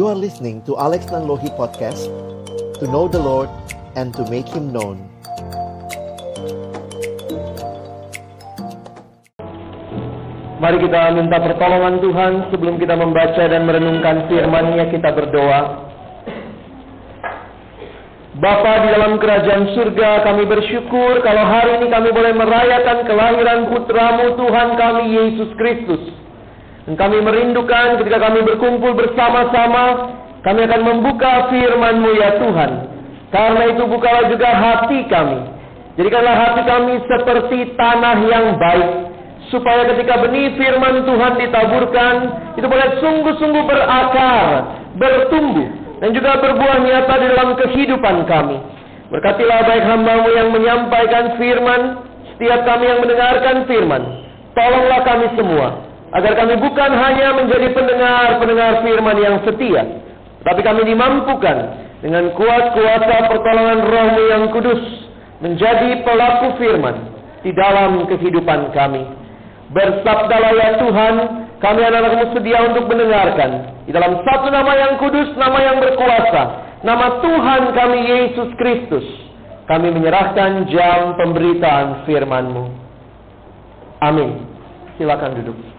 You are listening to Alex Nanlohi Podcast To know the Lord and to make Him known Mari kita minta pertolongan Tuhan sebelum kita membaca dan merenungkan firman-Nya kita berdoa. Bapa di dalam kerajaan surga kami bersyukur kalau hari ini kami boleh merayakan kelahiran putramu Tuhan kami Yesus Kristus. Dan kami merindukan ketika kami berkumpul bersama-sama kami akan membuka firman-Mu ya Tuhan. Karena itu bukalah juga hati kami. Jadikanlah hati kami seperti tanah yang baik supaya ketika benih firman Tuhan ditaburkan itu boleh sungguh-sungguh berakar, bertumbuh dan juga berbuah nyata di dalam kehidupan kami. Berkatilah baik hambamu yang menyampaikan firman, setiap kami yang mendengarkan firman. Tolonglah kami semua, agar kami bukan hanya menjadi pendengar-pendengar firman yang setia, tapi kami dimampukan dengan kuat kuasa pertolongan rohmu yang kudus, menjadi pelaku firman di dalam kehidupan kami. Bersabdalah ya Tuhan, kami anak-anakmu sedia untuk mendengarkan. Di dalam satu nama yang kudus, nama yang berkuasa. Nama Tuhan kami Yesus Kristus. Kami menyerahkan jam pemberitaan firman-Mu. Amin. Silakan duduk.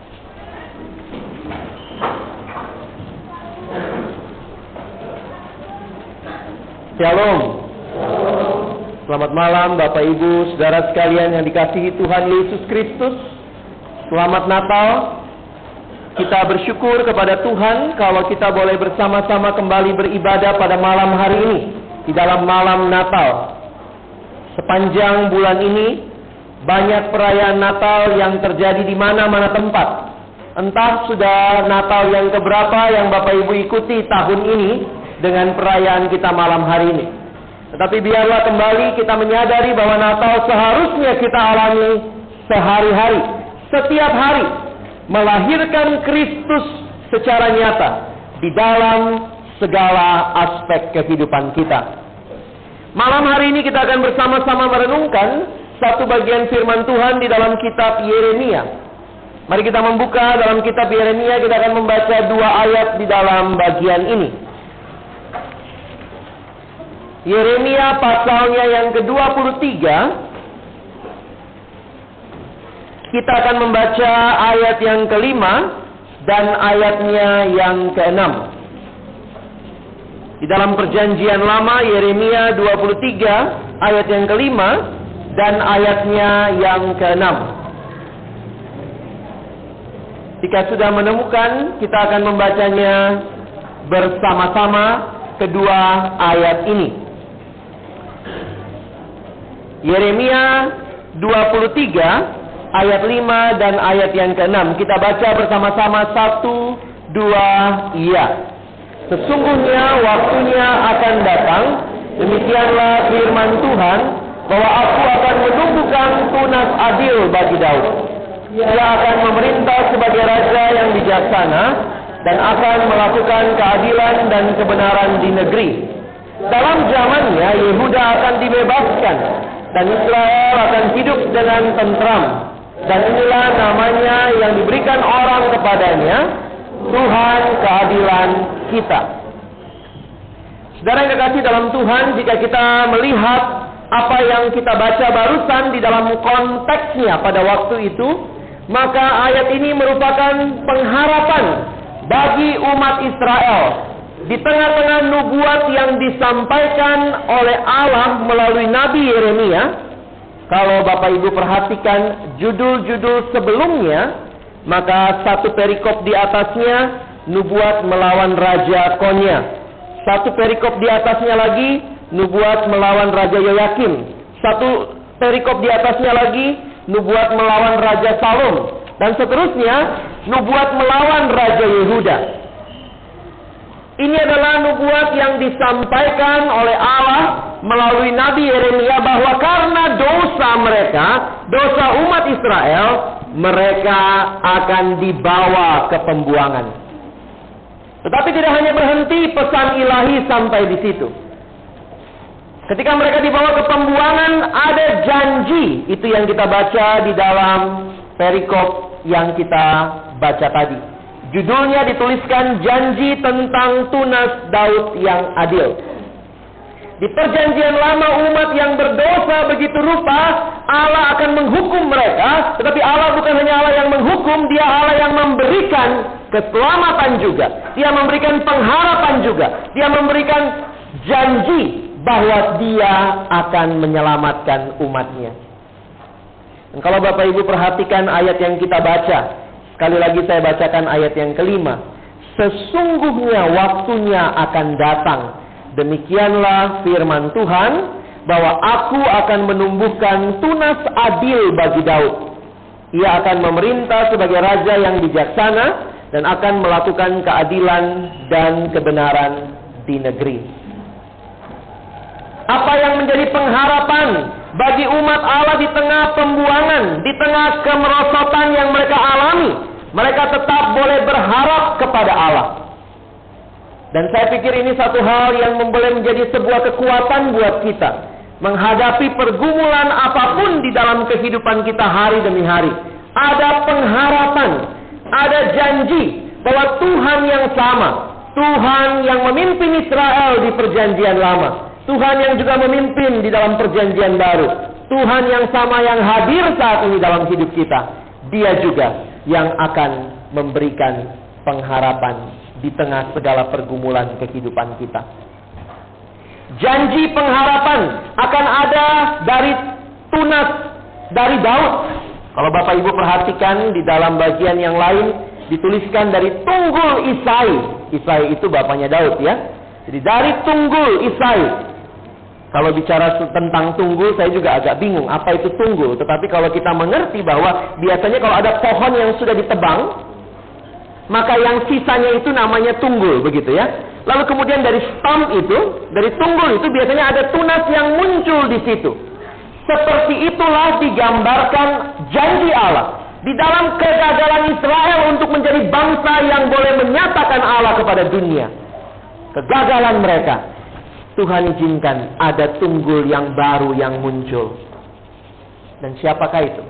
Shalom. Selamat malam Bapak Ibu, saudara sekalian yang dikasihi Tuhan Yesus Kristus. Selamat Natal. Kita bersyukur kepada Tuhan kalau kita boleh bersama-sama kembali beribadah pada malam hari ini di dalam malam Natal. Sepanjang bulan ini banyak perayaan Natal yang terjadi di mana-mana tempat. Entah sudah Natal yang keberapa yang Bapak Ibu ikuti tahun ini dengan perayaan kita malam hari ini. Tetapi biarlah kembali kita menyadari bahwa Natal seharusnya kita alami sehari-hari setiap hari melahirkan Kristus secara nyata di dalam segala aspek kehidupan kita. Malam hari ini kita akan bersama-sama merenungkan satu bagian firman Tuhan di dalam kitab Yeremia. Mari kita membuka dalam kitab Yeremia, kita akan membaca dua ayat di dalam bagian ini. Yeremia pasalnya yang ke-23 kita akan membaca ayat yang kelima dan ayatnya yang keenam. Di dalam perjanjian lama Yeremia 23 ayat yang kelima dan ayatnya yang keenam. Jika sudah menemukan, kita akan membacanya bersama-sama kedua ayat ini. Yeremia 23 ayat 5 dan ayat yang ke-6. Kita baca bersama-sama satu, dua, iya. Sesungguhnya waktunya akan datang, demikianlah firman Tuhan, bahwa aku akan menumbuhkan tunas adil bagi Daud. Ia akan memerintah sebagai raja yang bijaksana dan akan melakukan keadilan dan kebenaran di negeri. Dalam zamannya Yehuda akan dibebaskan dan Israel akan hidup dengan tentram. Dan inilah namanya yang diberikan orang kepadanya, Tuhan keadilan kita. Saudara yang kekasih dalam Tuhan, jika kita melihat apa yang kita baca barusan di dalam konteksnya pada waktu itu, maka ayat ini merupakan pengharapan bagi umat Israel di tengah-tengah nubuat yang disampaikan oleh Allah melalui Nabi Yeremia kalau Bapak Ibu perhatikan judul-judul sebelumnya, maka satu perikop di atasnya nubuat melawan Raja Konya. Satu perikop di atasnya lagi nubuat melawan Raja Yoyakim. Satu perikop di atasnya lagi nubuat melawan Raja Salom. Dan seterusnya nubuat melawan Raja Yehuda. Ini adalah nubuat yang disampaikan oleh Allah melalui Nabi Yeremia bahwa karena dosa mereka, dosa umat Israel, mereka akan dibawa ke pembuangan. Tetapi tidak hanya berhenti pesan ilahi sampai di situ. Ketika mereka dibawa ke pembuangan, ada janji. Itu yang kita baca di dalam perikop yang kita baca tadi. Judulnya dituliskan janji tentang tunas Daud yang adil. Di perjanjian lama umat yang berdosa begitu rupa, Allah akan menghukum mereka. Tetapi Allah bukan hanya Allah yang menghukum, dia Allah yang memberikan keselamatan juga. Dia memberikan pengharapan juga. Dia memberikan janji bahwa dia akan menyelamatkan umatnya. Dan kalau Bapak Ibu perhatikan ayat yang kita baca, sekali lagi saya bacakan ayat yang kelima. Sesungguhnya waktunya akan datang. Demikianlah firman Tuhan bahwa aku akan menumbuhkan tunas adil bagi Daud. Ia akan memerintah sebagai raja yang bijaksana dan akan melakukan keadilan dan kebenaran di negeri. Apa yang menjadi pengharapan bagi umat Allah di tengah pembuangan, di tengah kemerosotan yang mereka alami. Mereka tetap boleh berharap kepada Allah. Dan saya pikir ini satu hal yang boleh menjadi sebuah kekuatan buat kita. Menghadapi pergumulan apa pun di dalam kehidupan kita hari demi hari. Ada pengharapan, ada janji bahwa Tuhan yang sama. Tuhan yang memimpin Israel di perjanjian lama Tuhan yang juga memimpin di dalam perjanjian baru. Tuhan yang sama yang hadir saat ini dalam hidup kita. Dia juga yang akan memberikan pengharapan di tengah segala pergumulan kehidupan kita. Janji pengharapan akan ada dari tunas dari Daud. Kalau Bapak Ibu perhatikan di dalam bagian yang lain dituliskan dari tunggul Isai. Isai itu bapaknya Daud ya. Jadi dari tunggul Isai kalau bicara tentang tunggul, saya juga agak bingung apa itu tunggul. Tetapi kalau kita mengerti bahwa biasanya kalau ada pohon yang sudah ditebang, maka yang sisanya itu namanya tunggul, begitu ya. Lalu kemudian dari stump itu, dari tunggul itu biasanya ada tunas yang muncul di situ. Seperti itulah digambarkan janji Allah. Di dalam kegagalan Israel untuk menjadi bangsa yang boleh menyatakan Allah kepada dunia. Kegagalan mereka Tuhan izinkan ada tunggul yang baru yang muncul. Dan siapakah itu?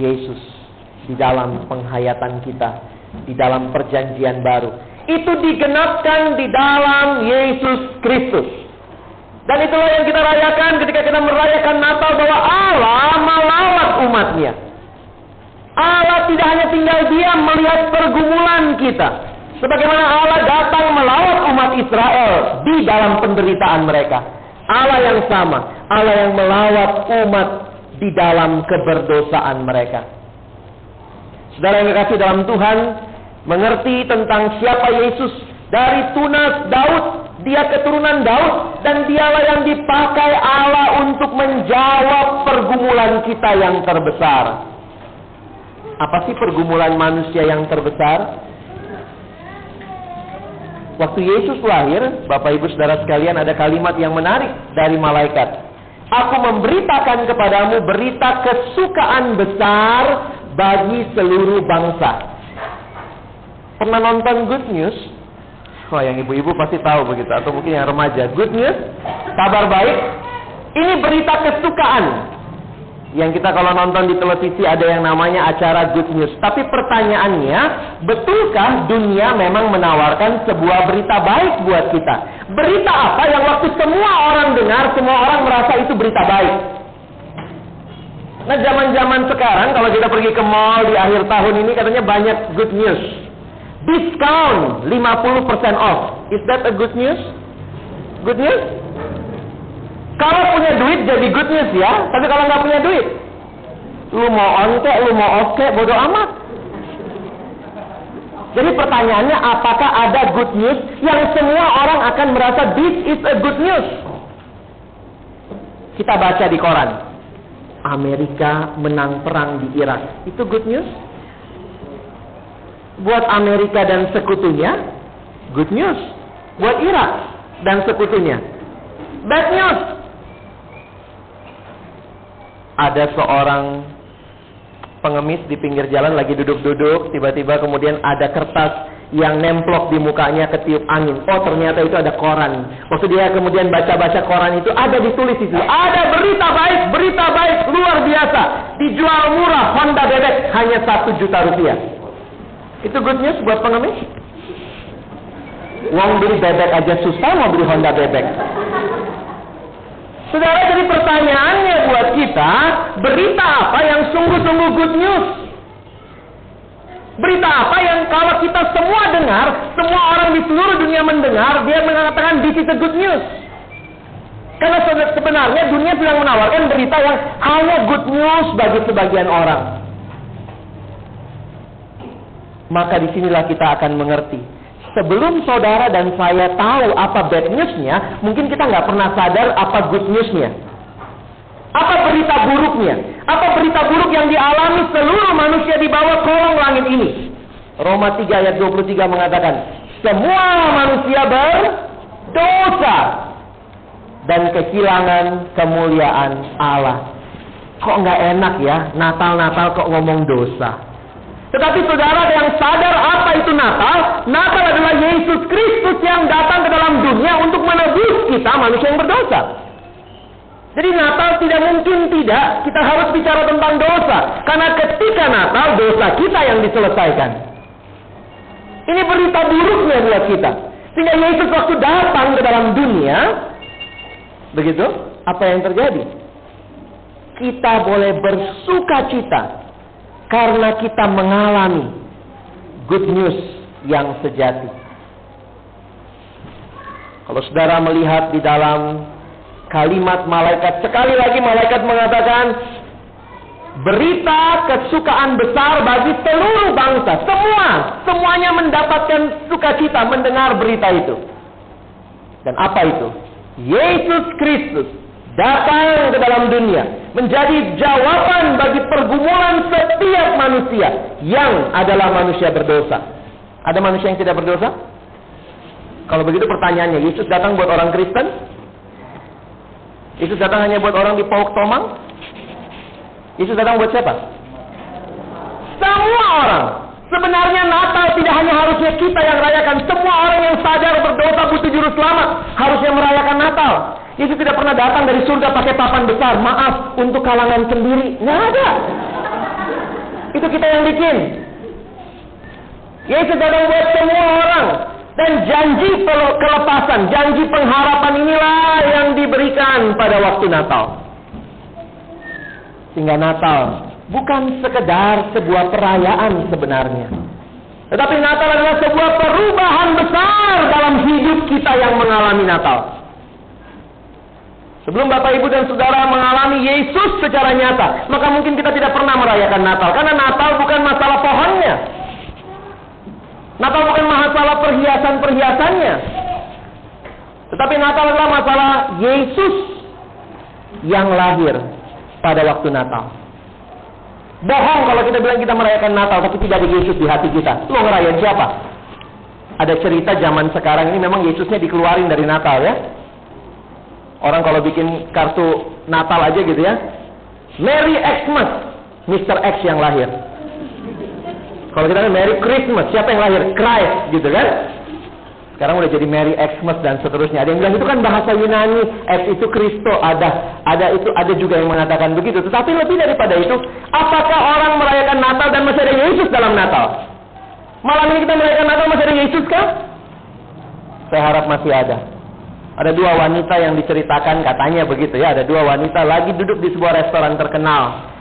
Yesus di dalam penghayatan kita, di dalam perjanjian baru. Itu digenapkan di dalam Yesus Kristus. Dan itulah yang kita rayakan ketika kita merayakan Natal bahwa Allah melawat umatnya. Allah tidak hanya tinggal diam melihat pergumulan kita. Sebagaimana Allah datang melawat umat Israel di dalam penderitaan mereka. Allah yang sama, Allah yang melawat umat di dalam keberdosaan mereka. Saudara yang dikasih dalam Tuhan, mengerti tentang siapa Yesus dari tunas Daud, dia keturunan Daud dan dialah yang dipakai Allah untuk menjawab pergumulan kita yang terbesar. Apa sih pergumulan manusia yang terbesar? Waktu Yesus lahir, Bapak Ibu Saudara sekalian ada kalimat yang menarik dari malaikat. Aku memberitakan kepadamu berita kesukaan besar bagi seluruh bangsa. Pernah nonton Good News? Wah, yang ibu-ibu pasti tahu begitu atau mungkin yang remaja. Good News, kabar baik. Ini berita kesukaan yang kita kalau nonton di televisi ada yang namanya acara good news. Tapi pertanyaannya, betulkah dunia memang menawarkan sebuah berita baik buat kita? Berita apa yang waktu semua orang dengar, semua orang merasa itu berita baik? Nah zaman-zaman sekarang kalau kita pergi ke mall di akhir tahun ini katanya banyak good news. Discount 50% off. Is that a good news? Good news? Kalau punya duit jadi good news ya, tapi kalau nggak punya duit, lu mau on kek, lu mau off kek, bodoh amat. Jadi pertanyaannya apakah ada good news yang semua orang akan merasa this is a good news? Kita baca di koran. Amerika menang perang di Irak. Itu good news? Buat Amerika dan sekutunya, good news. Buat Irak dan sekutunya, bad news ada seorang pengemis di pinggir jalan lagi duduk-duduk, tiba-tiba kemudian ada kertas yang nemplok di mukanya ketiup angin. Oh ternyata itu ada koran. Waktu dia kemudian baca-baca koran itu ada ditulis itu. Ada berita baik, berita baik luar biasa. Dijual murah Honda bebek hanya satu juta rupiah. Itu good news buat pengemis? Uang beli bebek aja susah mau beli Honda bebek. Saudara, jadi pertanyaannya buat kita, berita apa yang sungguh-sungguh good news? Berita apa yang kalau kita semua dengar, semua orang di seluruh dunia mendengar, dia mengatakan this is a good news. Karena sebenarnya dunia sedang menawarkan berita yang hanya good news bagi sebagian orang. Maka di sinilah kita akan mengerti. Sebelum saudara dan saya tahu apa bad newsnya, mungkin kita nggak pernah sadar apa good newsnya. Apa berita buruknya? Apa berita buruk yang dialami seluruh manusia di bawah kolong langit ini? Roma 3 ayat 23 mengatakan, semua manusia berdosa dan kehilangan kemuliaan Allah. Kok nggak enak ya, Natal-Natal kok ngomong dosa. Tetapi saudara yang sadar apa itu Natal, Natal adalah Yesus Kristus yang datang ke dalam dunia untuk menebus kita manusia yang berdosa. Jadi Natal tidak mungkin tidak, kita harus bicara tentang dosa. Karena ketika Natal, dosa kita yang diselesaikan. Ini berita buruknya buat kita. Sehingga Yesus waktu datang ke dalam dunia, begitu, apa yang terjadi? Kita boleh bersuka cita karena kita mengalami good news yang sejati. Kalau saudara melihat di dalam kalimat malaikat, sekali lagi malaikat mengatakan, berita kesukaan besar bagi seluruh bangsa. Semua, semuanya mendapatkan sukacita mendengar berita itu. Dan apa itu? Yesus Kristus datang ke dalam dunia menjadi jawaban bagi pergumulan setiap manusia yang adalah manusia berdosa. Ada manusia yang tidak berdosa? Kalau begitu pertanyaannya, Yesus datang buat orang Kristen? Yesus datang hanya buat orang di Pauk Tomang? Yesus datang buat siapa? Semua orang. Sebenarnya Natal tidak hanya harusnya kita yang rayakan. Semua orang yang sadar berdosa butuh juru selamat. Harusnya merayakan Natal. Yesus tidak pernah datang dari surga pakai papan besar. Maaf, untuk kalangan sendiri. Nggak ada. Itu kita yang bikin. Yesus datang buat semua orang. Dan janji kelepasan, janji pengharapan inilah yang diberikan pada waktu Natal. Sehingga Natal bukan sekedar sebuah perayaan sebenarnya. Tetapi Natal adalah sebuah perubahan besar dalam hidup kita yang mengalami Natal. Sebelum Bapak Ibu dan Saudara mengalami Yesus secara nyata, maka mungkin kita tidak pernah merayakan Natal. Karena Natal bukan masalah pohonnya. Natal bukan masalah perhiasan-perhiasannya. Tetapi Natal adalah masalah Yesus yang lahir pada waktu Natal. Bohong kalau kita bilang kita merayakan Natal, tapi tidak ada Yesus di hati kita. Lo ngerayain siapa? Ada cerita zaman sekarang ini memang Yesusnya dikeluarin dari Natal ya. Orang kalau bikin kartu Natal aja gitu ya. Merry Xmas, Mr. X yang lahir. Kalau kita Merry Christmas, siapa yang lahir? Christ, gitu kan? Sekarang udah jadi Merry Xmas dan seterusnya. Ada yang bilang itu kan bahasa Yunani, X itu Kristo, ada ada itu ada juga yang mengatakan begitu. Tetapi lebih daripada itu, apakah orang merayakan Natal dan masih ada Yesus dalam Natal? Malam ini kita merayakan Natal masih ada Yesus kah? Saya harap masih ada. Ada dua wanita yang diceritakan katanya begitu ya. Ada dua wanita lagi duduk di sebuah restoran terkenal.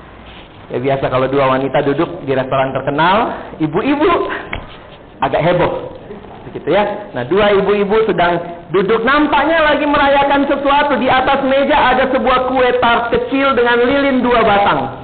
Ya biasa kalau dua wanita duduk di restoran terkenal, ibu-ibu agak heboh. Begitu ya. Nah, dua ibu-ibu sedang duduk nampaknya lagi merayakan sesuatu. Di atas meja ada sebuah kue tart kecil dengan lilin dua batang.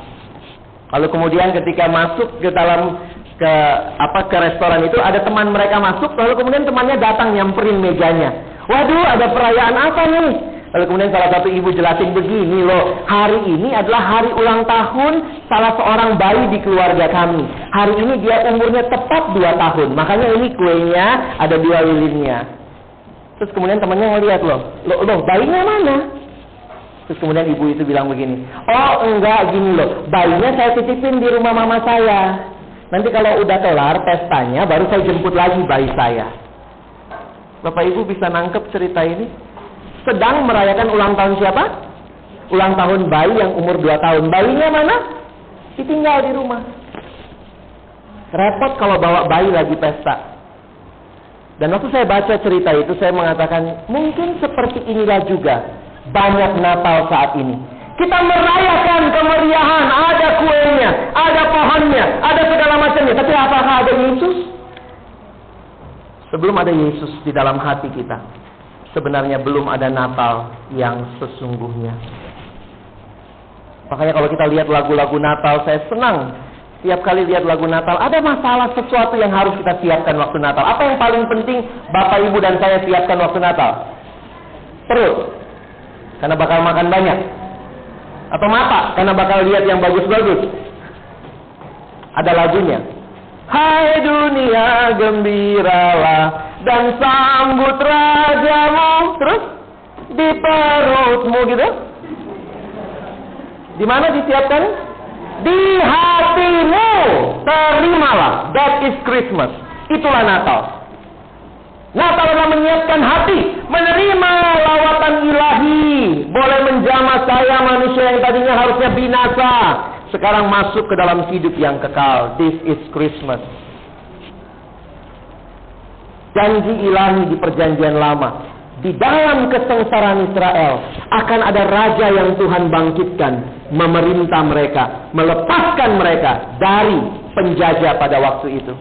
Lalu kemudian ketika masuk ke dalam ke apa ke restoran itu ada teman mereka masuk lalu kemudian temannya datang nyamperin mejanya Waduh, ada perayaan apa nih? Lalu kemudian salah satu ibu jelasin begini loh, hari ini adalah hari ulang tahun salah seorang bayi di keluarga kami. Hari ini dia umurnya tepat dua tahun, makanya ini kuenya ada dua lilinnya. Terus kemudian temannya ngeliat loh, loh, loh bayinya mana? Terus kemudian ibu itu bilang begini, oh enggak gini loh, bayinya saya titipin di rumah mama saya. Nanti kalau udah kelar pestanya, baru saya jemput lagi bayi saya. Bapak Ibu bisa nangkep cerita ini? Sedang merayakan ulang tahun siapa? Ulang tahun bayi yang umur 2 tahun. Bayinya mana? Ditinggal di rumah. Repot kalau bawa bayi lagi pesta. Dan waktu saya baca cerita itu, saya mengatakan, mungkin seperti inilah juga banyak Natal saat ini. Kita merayakan kemeriahan, ada kuenya, ada pohonnya, ada segala macamnya. Tapi apakah ada Yesus? Sebelum ada Yesus di dalam hati kita, sebenarnya belum ada Natal yang sesungguhnya. Makanya kalau kita lihat lagu-lagu Natal, saya senang Tiap kali lihat lagu Natal, ada masalah sesuatu yang harus kita siapkan waktu Natal. Apa yang paling penting Bapak, Ibu, dan saya siapkan waktu Natal? Perut. Karena bakal makan banyak. Atau mata, karena bakal lihat yang bagus-bagus. Ada lagunya. Hai dunia gembiralah dan sambut rajamu. Terus di perutmu gitu. Di mana disiapkan? di hatimu. Terimalah. That is Christmas. Itulah Natal. Natal adalah menyiapkan hati, menerima lawatan ilahi, boleh menjamah saya manusia yang tadinya harusnya binasa, sekarang masuk ke dalam hidup yang kekal. This is Christmas. Janji ilahi di perjanjian lama di dalam kesengsaraan Israel akan ada raja yang Tuhan bangkitkan memerintah mereka, melepaskan mereka dari penjajah pada waktu itu.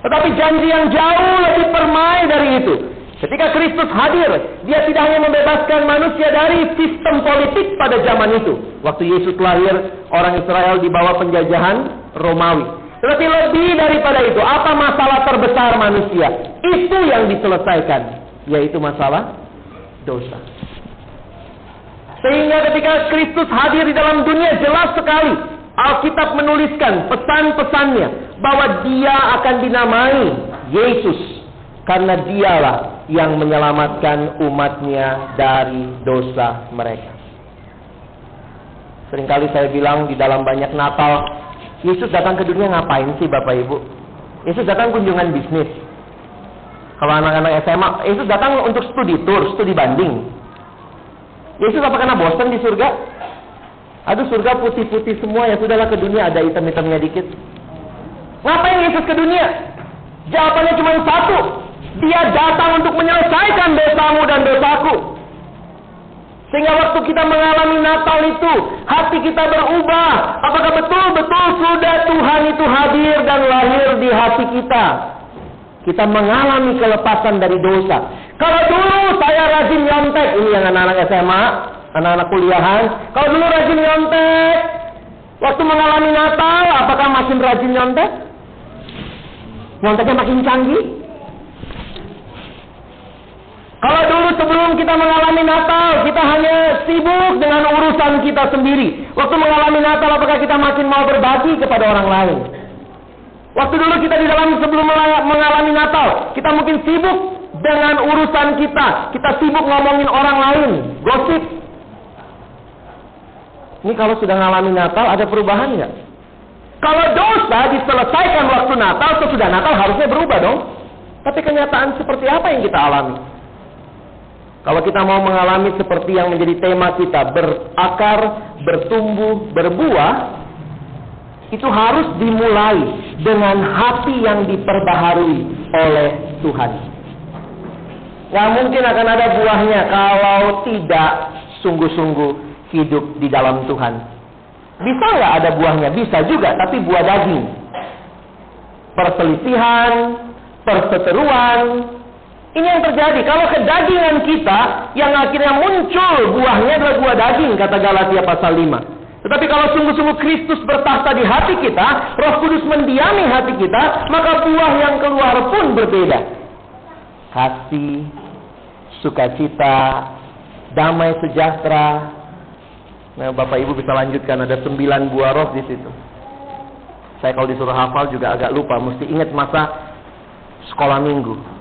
Tetapi janji yang jauh lebih permai dari itu. Ketika Kristus hadir, dia tidak hanya membebaskan manusia dari sistem politik pada zaman itu. Waktu Yesus lahir, orang Israel di bawah penjajahan Romawi. Tetapi lebih daripada itu, apa masalah terbesar manusia? Itu yang diselesaikan yaitu masalah dosa. Sehingga ketika Kristus hadir di dalam dunia jelas sekali Alkitab menuliskan pesan-pesannya bahwa dia akan dinamai Yesus karena dialah yang menyelamatkan umatnya dari dosa mereka. Seringkali saya bilang di dalam banyak Natal, Yesus datang ke dunia ngapain sih Bapak Ibu? Yesus datang kunjungan bisnis. Kalau anak-anak SMA, Yesus datang untuk studi tour, studi banding. Yesus apa karena bosan di surga? Aduh surga putih-putih semua ya sudahlah ke dunia ada hitam-hitamnya dikit. Ngapain Yesus ke dunia? Jawabannya cuma satu. Dia datang untuk menyelesaikan dosamu dan dosaku. Sehingga waktu kita mengalami Natal itu, hati kita berubah. Apakah betul-betul sudah Tuhan itu hadir dan lahir di hati kita? Kita mengalami kelepasan dari dosa. Kalau dulu saya rajin nyontek, ini yang anak-anak SMA, anak-anak kuliahan. Kalau dulu rajin nyontek, waktu mengalami Natal, apakah makin rajin nyontek? Nyonteknya makin canggih? Kalau dulu sebelum kita mengalami Natal, kita hanya sibuk dengan urusan kita sendiri. Waktu mengalami Natal, apakah kita makin mau berbagi kepada orang lain? Waktu dulu kita di dalam sebelum mengalami Natal, kita mungkin sibuk dengan urusan kita. Kita sibuk ngomongin orang lain, gosip. Ini kalau sudah mengalami Natal ada perubahan nggak? Kalau dosa diselesaikan waktu Natal, sesudah Natal harusnya berubah dong. Tapi kenyataan seperti apa yang kita alami? Kalau kita mau mengalami seperti yang menjadi tema kita, berakar, bertumbuh, berbuah, itu harus dimulai dengan hati yang diperbaharui oleh Tuhan. Gak mungkin akan ada buahnya kalau tidak sungguh-sungguh hidup di dalam Tuhan. Bisa nggak ada buahnya? Bisa juga, tapi buah daging. Perselisihan, perseteruan, ini yang terjadi. Kalau kedagingan kita yang akhirnya muncul buahnya adalah buah daging, kata Galatia pasal 5. Tetapi kalau sungguh-sungguh Kristus bertahta di hati kita, Roh Kudus mendiami hati kita, maka buah yang keluar pun berbeda. Kasih, sukacita, damai sejahtera. Nah, Bapak Ibu bisa lanjutkan ada sembilan buah roh di situ. Saya kalau disuruh hafal juga agak lupa, mesti ingat masa sekolah minggu.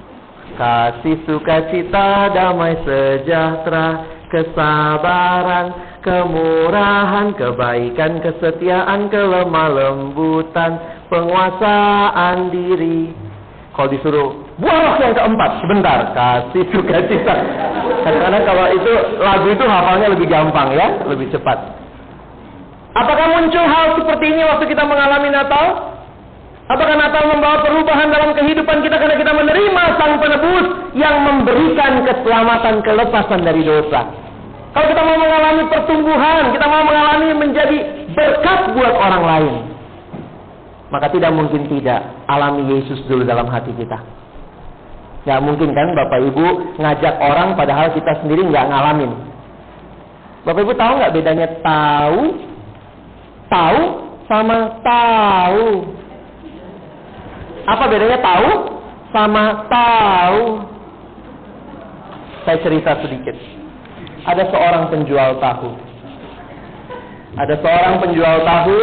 Kasih sukacita, damai sejahtera, kesabaran, kemurahan, kebaikan, kesetiaan, kelemah lembutan, penguasaan diri. Kalau disuruh buah yang keempat, sebentar, kasih sukacita. Kadang-kadang kalau itu lagu itu hafalnya lebih gampang ya, lebih cepat. Apakah muncul hal seperti ini waktu kita mengalami Natal? Apakah Natal membawa perubahan dalam kehidupan kita karena kita menerima Sang Penebus yang memberikan keselamatan, kelepasan dari dosa? Kalau kita mau mengalami pertumbuhan, kita mau mengalami menjadi berkat buat orang lain, maka tidak mungkin tidak alami Yesus dulu dalam hati kita. Gak mungkin kan Bapak Ibu ngajak orang padahal kita sendiri nggak ngalamin. Bapak Ibu tahu nggak bedanya tahu, tahu sama tahu? Apa bedanya tahu sama tahu? Saya cerita sedikit. Ada seorang penjual tahu. Ada seorang penjual tahu,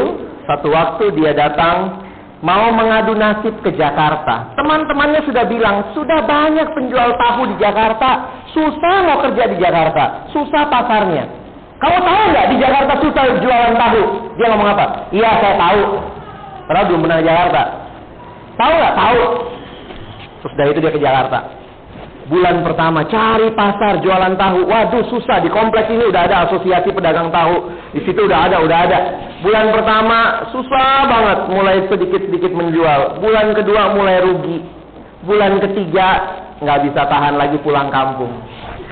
satu waktu dia datang mau mengadu nasib ke Jakarta. Teman-temannya sudah bilang, sudah banyak penjual tahu di Jakarta, susah mau kerja di Jakarta, susah pasarnya. Kamu tahu nggak di Jakarta susah jualan tahu? Dia ngomong apa? Iya saya tahu. Karena belum pernah di Jakarta. Tahu nggak? Tahu. Terus dari itu dia ke Jakarta. Bulan pertama cari pasar jualan tahu. Waduh susah di kompleks ini udah ada asosiasi pedagang tahu. Di situ udah ada, udah ada. Bulan pertama susah banget mulai sedikit-sedikit menjual. Bulan kedua mulai rugi. Bulan ketiga nggak bisa tahan lagi pulang kampung.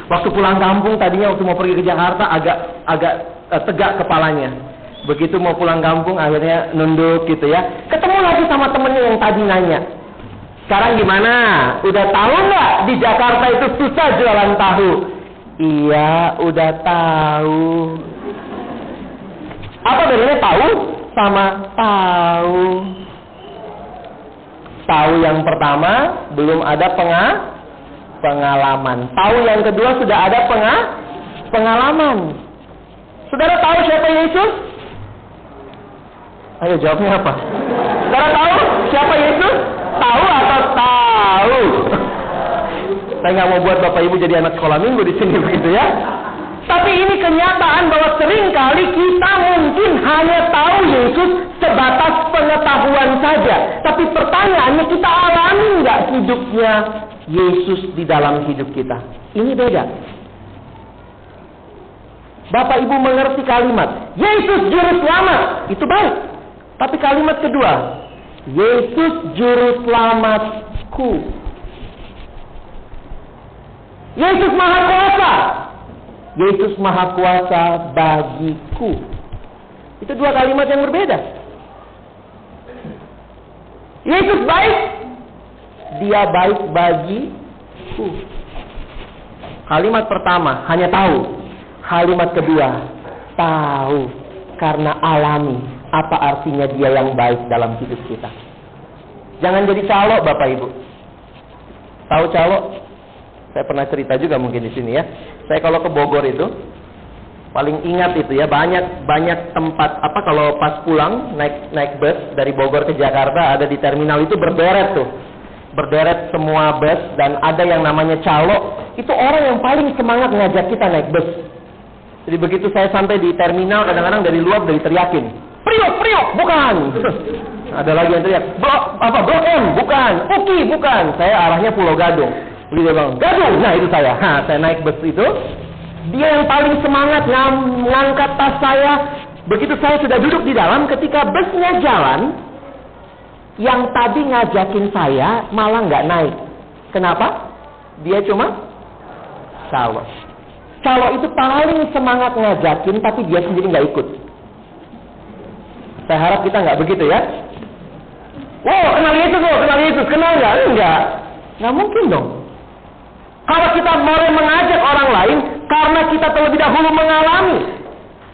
Waktu pulang kampung tadinya waktu mau pergi ke Jakarta agak agak eh, tegak kepalanya. Begitu mau pulang kampung akhirnya nunduk gitu ya. Ketemu lagi sama temennya yang tadi nanya. Sekarang gimana? Udah tahu nggak di Jakarta itu susah jualan tahu? Iya, udah tahu. Apa bedanya tahu sama tahu? Tahu yang pertama belum ada penga pengalaman. Tahu yang kedua sudah ada penga pengalaman. Saudara tahu siapa Yesus? Ayo jawabnya apa? Saudara tahu siapa Yesus? Tahu atau tahu? Saya nggak mau buat bapak ibu jadi anak sekolah minggu di sini begitu ya. Tapi ini kenyataan bahwa sering kali kita mungkin hanya tahu Yesus sebatas pengetahuan saja. Tapi pertanyaannya kita alami nggak hidupnya Yesus di dalam hidup kita? Ini beda. Bapak Ibu mengerti kalimat Yesus juru selamat, itu baik. Tapi kalimat kedua, Yesus juru selamatku. Yesus maha kuasa. Yesus maha kuasa bagiku. Itu dua kalimat yang berbeda. Yesus baik. Dia baik bagiku. Kalimat pertama hanya tahu. Kalimat kedua tahu karena alami apa artinya dia yang baik dalam hidup kita. Jangan jadi calo Bapak Ibu. Tahu calo? Saya pernah cerita juga mungkin di sini ya. Saya kalau ke Bogor itu paling ingat itu ya banyak banyak tempat apa kalau pas pulang naik naik bus dari Bogor ke Jakarta ada di terminal itu berderet tuh berderet semua bus dan ada yang namanya calo itu orang yang paling semangat ngajak kita naik bus jadi begitu saya sampai di terminal kadang-kadang dari luar dari teriakin Priok, Priok, bukan. Ada lagi yang teriak, blok apa blok M, bukan. Uki, bukan. Saya arahnya Pulau Gadung. Jadi dia bilang, Gadung. Nah itu saya. Ha, saya naik bus itu. Dia yang paling semangat ngangkat tas saya. Begitu saya sudah duduk di dalam, ketika busnya jalan, yang tadi ngajakin saya malah nggak naik. Kenapa? Dia cuma calo. Calo itu paling semangat ngajakin, tapi dia sendiri nggak ikut. Saya harap kita nggak begitu ya. Wow, kenal Yesus, oh, kenal Yesus, kenal nggak? Enggak. Nggak mungkin dong. Kalau kita mau mengajak orang lain, karena kita terlebih dahulu mengalami.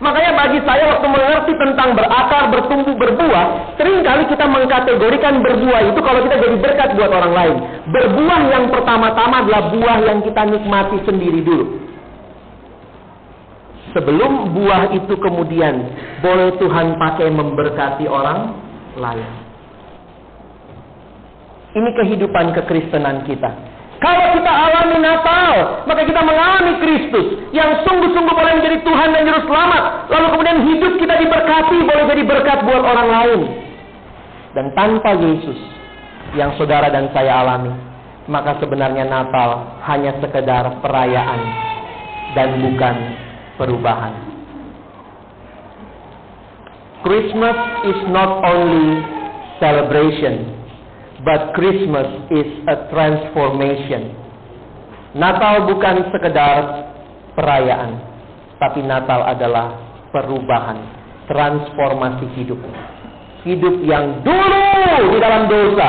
Makanya bagi saya waktu mengerti tentang berakar, bertumbuh, berbuah, sering kali kita mengkategorikan berbuah itu kalau kita jadi berkat buat orang lain. Berbuah yang pertama-tama adalah buah yang kita nikmati sendiri dulu. Sebelum buah itu kemudian boleh Tuhan pakai memberkati orang lain. Ini kehidupan kekristenan kita. Kalau kita alami Natal, maka kita mengalami Kristus yang sungguh-sungguh boleh menjadi Tuhan dan Juru Selamat. Lalu kemudian hidup kita diberkati, boleh jadi berkat buat orang lain. Dan tanpa Yesus yang saudara dan saya alami, maka sebenarnya Natal hanya sekedar perayaan dan bukan perubahan. Christmas is not only celebration, but Christmas is a transformation. Natal bukan sekedar perayaan, tapi Natal adalah perubahan, transformasi hidup. Hidup yang dulu di dalam dosa,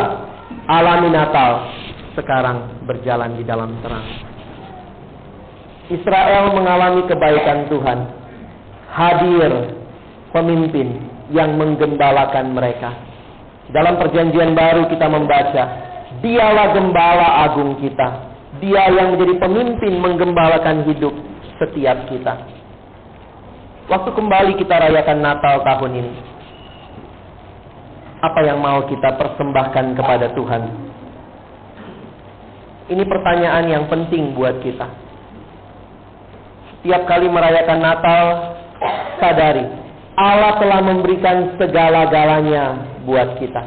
alami Natal, sekarang berjalan di dalam terang. Israel mengalami kebaikan Tuhan. Hadir pemimpin yang menggembalakan mereka. Dalam perjanjian baru kita membaca, dialah gembala agung kita. Dia yang menjadi pemimpin menggembalakan hidup setiap kita. Waktu kembali kita rayakan Natal tahun ini. Apa yang mau kita persembahkan kepada Tuhan? Ini pertanyaan yang penting buat kita. Setiap kali merayakan Natal, sadari Allah telah memberikan segala-galanya buat kita.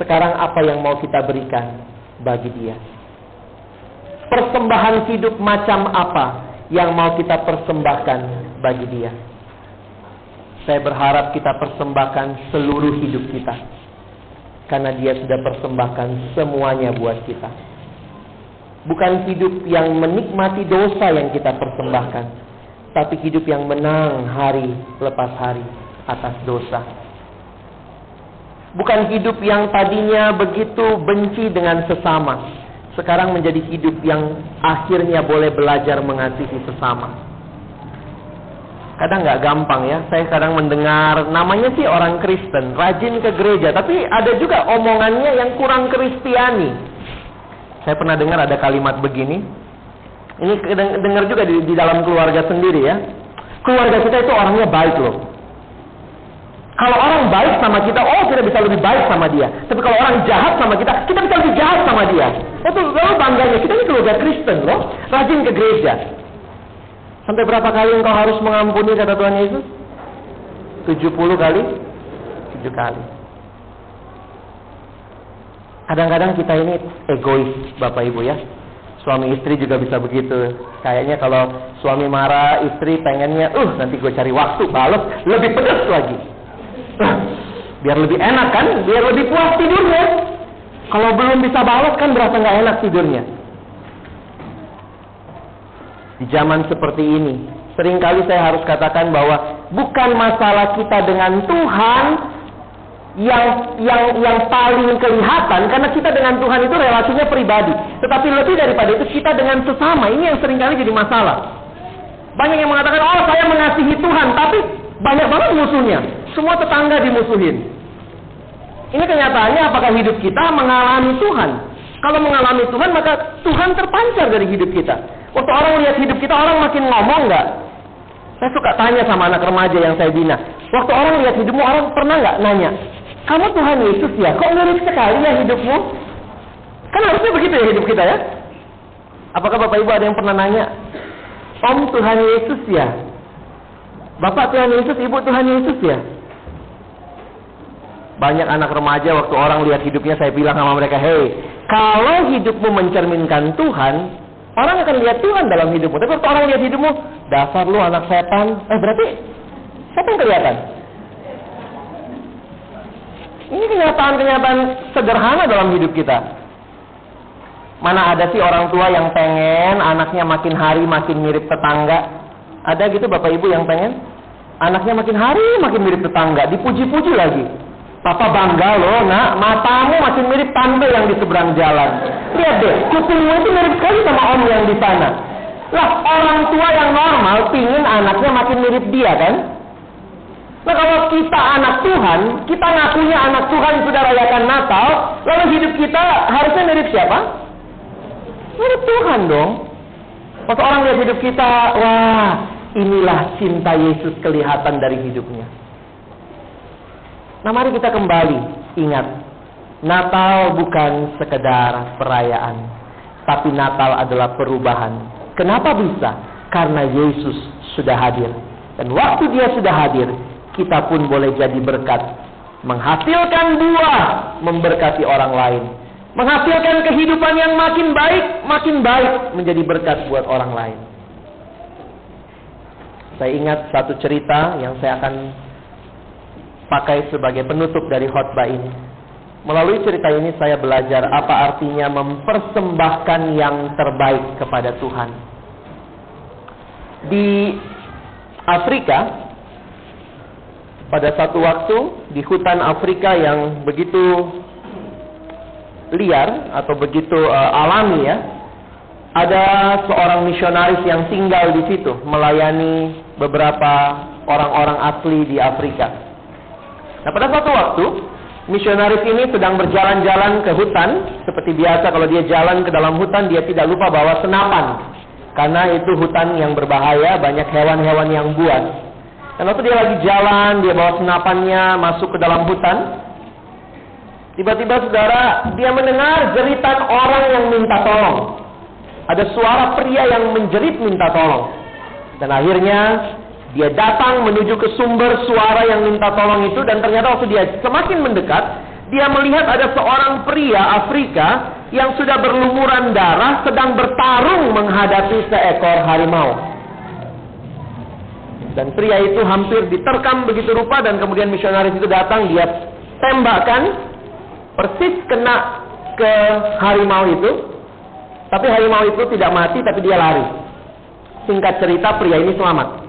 Sekarang apa yang mau kita berikan bagi dia? Persembahan hidup macam apa yang mau kita persembahkan bagi dia? Saya berharap kita persembahkan seluruh hidup kita. Karena dia sudah persembahkan semuanya buat kita. Bukan hidup yang menikmati dosa yang kita persembahkan. Tapi hidup yang menang hari lepas hari atas dosa. Bukan hidup yang tadinya begitu benci dengan sesama. Sekarang menjadi hidup yang akhirnya boleh belajar mengasihi sesama kadang nggak gampang ya. Saya kadang mendengar namanya sih orang Kristen, rajin ke gereja, tapi ada juga omongannya yang kurang kristiani. Saya pernah dengar ada kalimat begini. Ini dengar juga di, di dalam keluarga sendiri ya. Keluarga kita itu orangnya baik loh. Kalau orang baik sama kita, oh kita bisa lebih baik sama dia. Tapi kalau orang jahat sama kita, kita bisa lebih jahat sama dia. Itu lalu bangganya kita ini keluarga Kristen loh, rajin ke gereja. Sampai berapa kali engkau harus mengampuni kata Tuhan Yesus? 70 kali? 7 kali. Kadang-kadang kita ini egois Bapak Ibu ya. Suami istri juga bisa begitu. Kayaknya kalau suami marah, istri pengennya, uh nanti gue cari waktu balas lebih pedas lagi. Biar lebih enak kan, biar lebih puas tidurnya. Kalau belum bisa balas kan berasa nggak enak tidurnya. Di zaman seperti ini, sering kali saya harus katakan bahwa bukan masalah kita dengan Tuhan yang yang yang paling kelihatan karena kita dengan Tuhan itu relasinya pribadi. Tetapi lebih daripada itu kita dengan sesama ini yang sering kali jadi masalah. Banyak yang mengatakan, "Oh, saya mengasihi Tuhan," tapi banyak banget musuhnya. Semua tetangga dimusuhin. Ini kenyataannya apakah hidup kita mengalami Tuhan? Kalau mengalami Tuhan, maka Tuhan terpancar dari hidup kita. Waktu orang lihat hidup kita, orang makin ngomong nggak? Saya suka tanya sama anak remaja yang saya bina. Waktu orang lihat hidupmu, orang pernah nggak nanya, kamu Tuhan Yesus ya? Kok mirip sekali ya hidupmu? Kan harusnya begitu ya hidup kita ya? Apakah Bapak Ibu ada yang pernah nanya, Om Tuhan Yesus ya? Bapak Tuhan Yesus, Ibu Tuhan Yesus ya? Banyak anak remaja waktu orang lihat hidupnya saya bilang sama mereka, hei, kalau hidupmu mencerminkan Tuhan, orang akan lihat Tuhan dalam hidupmu. Tapi kalau orang lihat hidupmu, dasar lu anak setan. Eh berarti siapa yang kelihatan? Ini kenyataan-kenyataan sederhana dalam hidup kita. Mana ada sih orang tua yang pengen anaknya makin hari makin mirip tetangga? Ada gitu Bapak Ibu yang pengen? Anaknya makin hari makin mirip tetangga, dipuji-puji lagi. Papa bangga loh, nak. Matamu masih mirip tante yang di seberang jalan. Lihat deh, kupingmu itu mirip sekali sama om yang di sana. Lah, orang tua yang normal pingin anaknya makin mirip dia kan? Nah kalau kita anak Tuhan, kita ngakunya anak Tuhan sudah rayakan Natal, lalu hidup kita harusnya mirip siapa? Mirip Tuhan dong. Waktu orang lihat hidup kita, wah inilah cinta Yesus kelihatan dari hidupnya. Nah mari kita kembali ingat Natal bukan sekedar perayaan Tapi Natal adalah perubahan Kenapa bisa? Karena Yesus sudah hadir Dan waktu dia sudah hadir Kita pun boleh jadi berkat Menghasilkan buah Memberkati orang lain Menghasilkan kehidupan yang makin baik Makin baik menjadi berkat buat orang lain Saya ingat satu cerita yang saya akan pakai sebagai penutup dari khotbah ini. Melalui cerita ini saya belajar apa artinya mempersembahkan yang terbaik kepada Tuhan. Di Afrika, pada satu waktu di hutan Afrika yang begitu liar atau begitu uh, alami ya, ada seorang misionaris yang tinggal di situ melayani beberapa orang-orang asli di Afrika. Nah, pada suatu waktu misionaris ini sedang berjalan-jalan ke hutan, seperti biasa kalau dia jalan ke dalam hutan dia tidak lupa bawa senapan. Karena itu hutan yang berbahaya, banyak hewan-hewan yang buas. Dan waktu dia lagi jalan, dia bawa senapannya masuk ke dalam hutan. Tiba-tiba saudara, dia mendengar jeritan orang yang minta tolong. Ada suara pria yang menjerit minta tolong. Dan akhirnya dia datang menuju ke sumber suara yang minta tolong itu dan ternyata waktu dia semakin mendekat, dia melihat ada seorang pria Afrika yang sudah berlumuran darah sedang bertarung menghadapi seekor harimau. Dan pria itu hampir diterkam begitu rupa dan kemudian misionaris itu datang dia tembakkan persis kena ke harimau itu. Tapi harimau itu tidak mati tapi dia lari. Singkat cerita pria ini selamat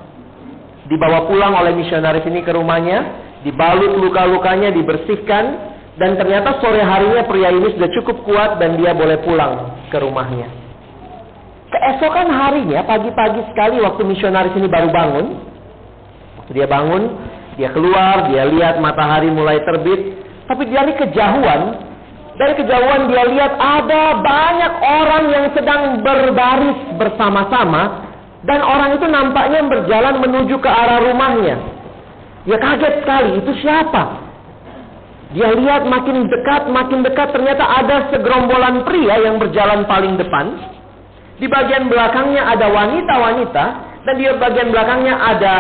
dibawa pulang oleh misionaris ini ke rumahnya, dibalut luka-lukanya, dibersihkan, dan ternyata sore harinya pria ini sudah cukup kuat dan dia boleh pulang ke rumahnya. Keesokan harinya, pagi-pagi sekali waktu misionaris ini baru bangun, dia bangun, dia keluar, dia lihat matahari mulai terbit, tapi dari kejauhan, dari kejauhan dia lihat ada banyak orang yang sedang berbaris bersama-sama dan orang itu nampaknya berjalan menuju ke arah rumahnya. Dia kaget sekali, itu siapa? Dia lihat makin dekat, makin dekat ternyata ada segerombolan pria yang berjalan paling depan. Di bagian belakangnya ada wanita-wanita dan di bagian belakangnya ada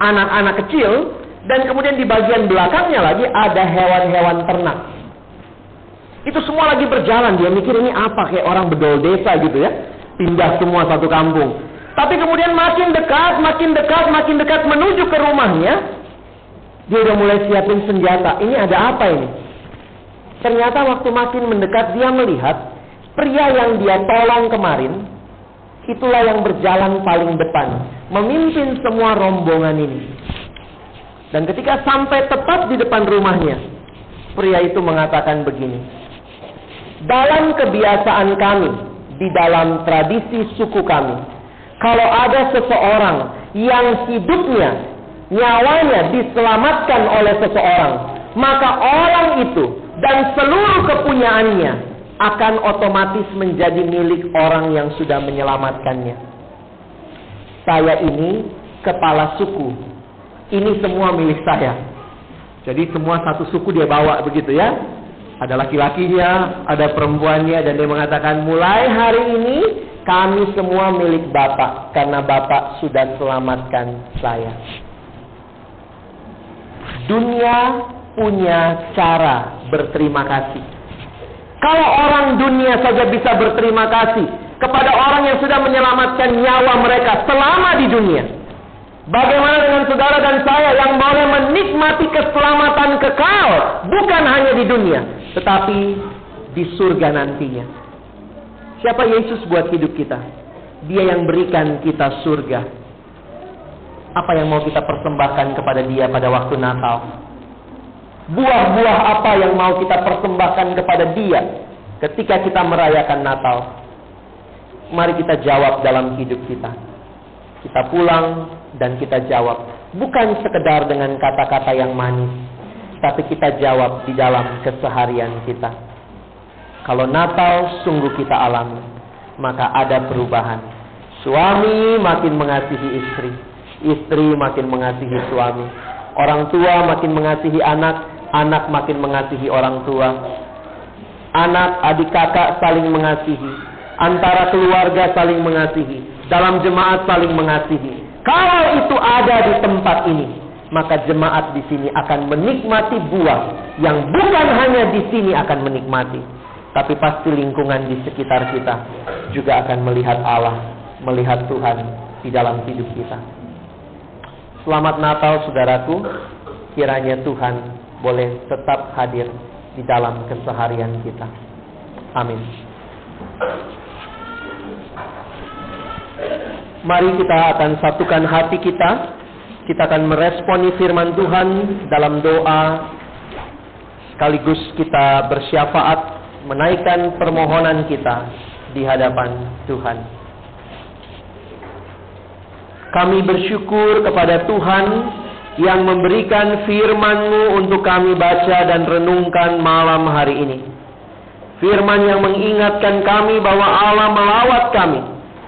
anak-anak kecil dan kemudian di bagian belakangnya lagi ada hewan-hewan ternak. Itu semua lagi berjalan, dia mikir ini apa kayak orang bedol desa gitu ya. Pindah semua satu kampung. Tapi kemudian makin dekat, makin dekat, makin dekat menuju ke rumahnya, dia udah mulai siapin senjata. Ini ada apa ini? Ternyata waktu makin mendekat dia melihat pria yang dia tolong kemarin, itulah yang berjalan paling depan, memimpin semua rombongan ini. Dan ketika sampai tepat di depan rumahnya, pria itu mengatakan begini, dalam kebiasaan kami, di dalam tradisi suku kami, kalau ada seseorang yang hidupnya, nyawanya diselamatkan oleh seseorang, maka orang itu dan seluruh kepunyaannya akan otomatis menjadi milik orang yang sudah menyelamatkannya. Saya ini kepala suku. Ini semua milik saya. Jadi semua satu suku dia bawa begitu ya. Ada laki-lakinya, ada perempuannya dan dia mengatakan mulai hari ini kami semua milik Bapak karena Bapak sudah selamatkan saya. Dunia punya cara berterima kasih. Kalau orang dunia saja bisa berterima kasih kepada orang yang sudah menyelamatkan nyawa mereka selama di dunia. Bagaimana dengan saudara dan saya yang boleh menikmati keselamatan kekal bukan hanya di dunia, tetapi di surga nantinya. Siapa Yesus buat hidup kita? Dia yang berikan kita surga. Apa yang mau kita persembahkan kepada dia pada waktu Natal? Buah-buah apa yang mau kita persembahkan kepada dia ketika kita merayakan Natal? Mari kita jawab dalam hidup kita. Kita pulang dan kita jawab. Bukan sekedar dengan kata-kata yang manis. Tapi kita jawab di dalam keseharian kita. Kalau Natal sungguh kita alami, maka ada perubahan. Suami makin mengasihi istri, istri makin mengasihi suami. Orang tua makin mengasihi anak, anak makin mengasihi orang tua. Anak, adik kakak saling mengasihi. Antara keluarga saling mengasihi. Dalam jemaat saling mengasihi. Kalau itu ada di tempat ini, maka jemaat di sini akan menikmati buah yang bukan hanya di sini akan menikmati, tapi pasti lingkungan di sekitar kita juga akan melihat Allah, melihat Tuhan di dalam hidup kita. Selamat Natal saudaraku, kiranya Tuhan boleh tetap hadir di dalam keseharian kita. Amin. Mari kita akan satukan hati kita. Kita akan meresponi firman Tuhan dalam doa. Sekaligus kita bersyafaat menaikkan permohonan kita di hadapan Tuhan. Kami bersyukur kepada Tuhan yang memberikan firman-Mu untuk kami baca dan renungkan malam hari ini. Firman yang mengingatkan kami bahwa Allah melawat kami,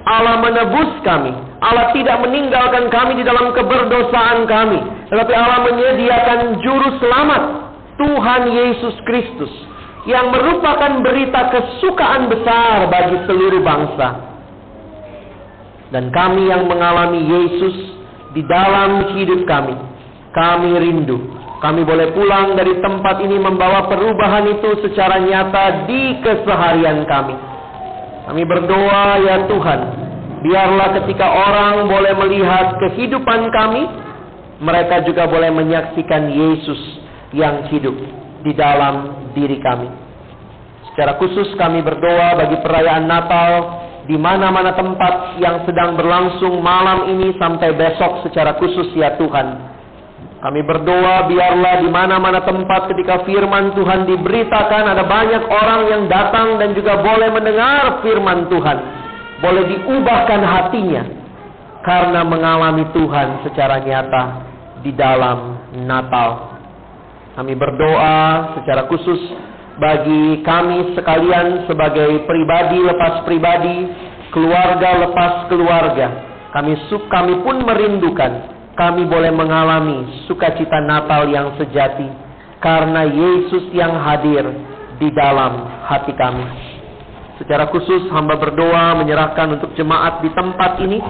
Allah menebus kami, Allah tidak meninggalkan kami di dalam keberdosaan kami, tetapi Allah menyediakan juru selamat, Tuhan Yesus Kristus, yang merupakan berita kesukaan besar bagi seluruh bangsa. Dan kami yang mengalami Yesus di dalam hidup kami, kami rindu. Kami boleh pulang dari tempat ini membawa perubahan itu secara nyata di keseharian kami. Kami berdoa ya Tuhan, biarlah ketika orang boleh melihat kehidupan kami, mereka juga boleh menyaksikan Yesus yang hidup di dalam diri kami. Secara khusus kami berdoa bagi perayaan Natal di mana-mana tempat yang sedang berlangsung malam ini sampai besok secara khusus ya Tuhan. Kami berdoa biarlah di mana-mana tempat ketika firman Tuhan diberitakan ada banyak orang yang datang dan juga boleh mendengar firman Tuhan. Boleh diubahkan hatinya karena mengalami Tuhan secara nyata di dalam Natal. Kami berdoa secara khusus bagi kami sekalian sebagai pribadi lepas pribadi, keluarga lepas keluarga. Kami kami pun merindukan kami boleh mengalami sukacita Natal yang sejati karena Yesus yang hadir di dalam hati kami. Secara khusus hamba berdoa menyerahkan untuk jemaat di tempat ini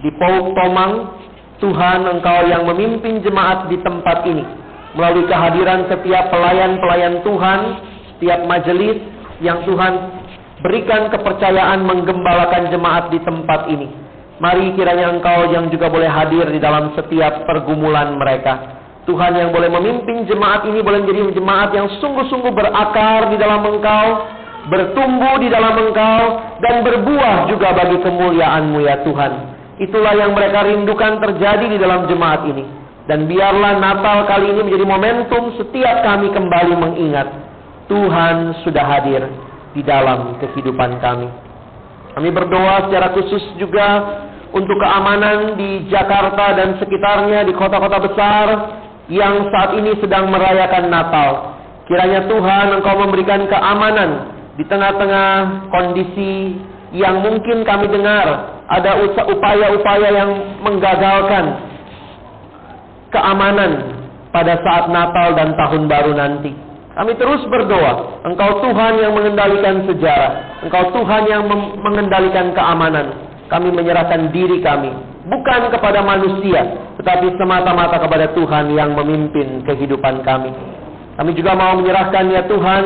di Pauk Tomang Tuhan Engkau yang memimpin jemaat di tempat ini melalui kehadiran setiap pelayan-pelayan Tuhan, setiap majelis yang Tuhan berikan kepercayaan menggembalakan jemaat di tempat ini. Mari kiranya engkau yang juga boleh hadir di dalam setiap pergumulan mereka. Tuhan yang boleh memimpin jemaat ini boleh menjadi jemaat yang sungguh-sungguh berakar di dalam engkau, bertumbuh di dalam engkau, dan berbuah juga bagi kemuliaanmu ya Tuhan. Itulah yang mereka rindukan terjadi di dalam jemaat ini. Dan biarlah Natal kali ini menjadi momentum setiap kami kembali mengingat Tuhan sudah hadir di dalam kehidupan kami. Kami berdoa secara khusus juga untuk keamanan di Jakarta dan sekitarnya di kota-kota besar yang saat ini sedang merayakan Natal. Kiranya Tuhan Engkau memberikan keamanan di tengah-tengah kondisi yang mungkin kami dengar ada upaya-upaya yang menggagalkan keamanan pada saat Natal dan Tahun Baru nanti. Kami terus berdoa, Engkau Tuhan yang mengendalikan sejarah, Engkau Tuhan yang mengendalikan keamanan, kami menyerahkan diri kami bukan kepada manusia, tetapi semata-mata kepada Tuhan yang memimpin kehidupan kami. Kami juga mau menyerahkan ya Tuhan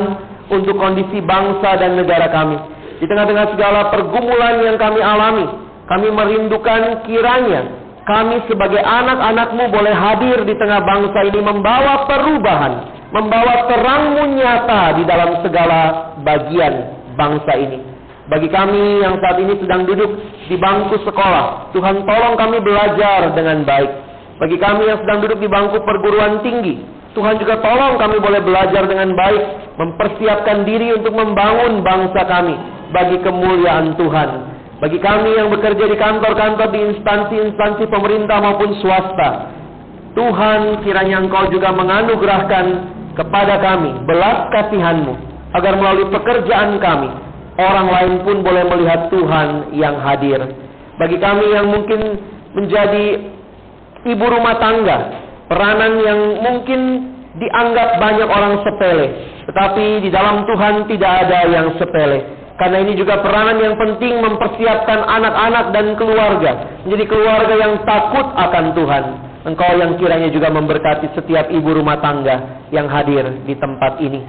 untuk kondisi bangsa dan negara kami. Di tengah-tengah segala pergumulan yang kami alami, kami merindukan kiranya kami sebagai anak-anakmu boleh hadir di tengah bangsa ini membawa perubahan, membawa terangmu nyata di dalam segala bagian bangsa ini. Bagi kami yang saat ini sedang duduk di bangku sekolah, Tuhan tolong kami belajar dengan baik. Bagi kami yang sedang duduk di bangku perguruan tinggi, Tuhan juga tolong kami boleh belajar dengan baik, mempersiapkan diri untuk membangun bangsa kami bagi kemuliaan Tuhan. Bagi kami yang bekerja di kantor-kantor di instansi-instansi pemerintah maupun swasta, Tuhan kiranya Engkau juga menganugerahkan kepada kami belas kasihanmu agar melalui pekerjaan kami orang lain pun boleh melihat Tuhan yang hadir. Bagi kami yang mungkin menjadi ibu rumah tangga, peranan yang mungkin dianggap banyak orang sepele, tetapi di dalam Tuhan tidak ada yang sepele. Karena ini juga peranan yang penting mempersiapkan anak-anak dan keluarga menjadi keluarga yang takut akan Tuhan. Engkau yang kiranya juga memberkati setiap ibu rumah tangga yang hadir di tempat ini.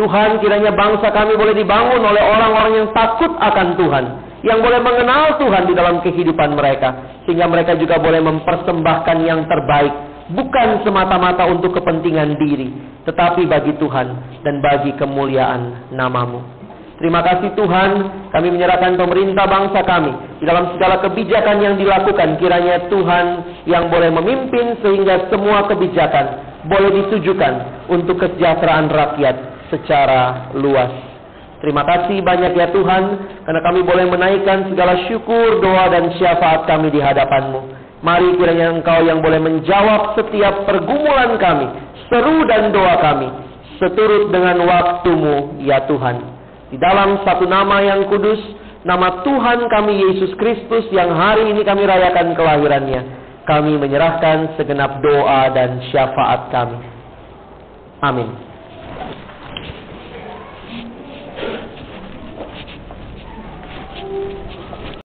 Tuhan kiranya bangsa kami boleh dibangun oleh orang-orang yang takut akan Tuhan. Yang boleh mengenal Tuhan di dalam kehidupan mereka. Sehingga mereka juga boleh mempersembahkan yang terbaik bukan semata-mata untuk kepentingan diri, tetapi bagi Tuhan dan bagi kemuliaan namamu. Terima kasih Tuhan, kami menyerahkan pemerintah bangsa kami di dalam segala kebijakan yang dilakukan. Kiranya Tuhan yang boleh memimpin sehingga semua kebijakan boleh ditujukan untuk kesejahteraan rakyat secara luas. Terima kasih banyak ya Tuhan, karena kami boleh menaikkan segala syukur, doa, dan syafaat kami di hadapan-Mu. Mari kiranya Engkau yang boleh menjawab setiap pergumulan kami, seru dan doa kami, seturut dengan waktu-Mu ya Tuhan. Di dalam satu nama yang kudus, nama Tuhan kami Yesus Kristus yang hari ini kami rayakan kelahirannya, kami menyerahkan segenap doa dan syafaat kami. Amin.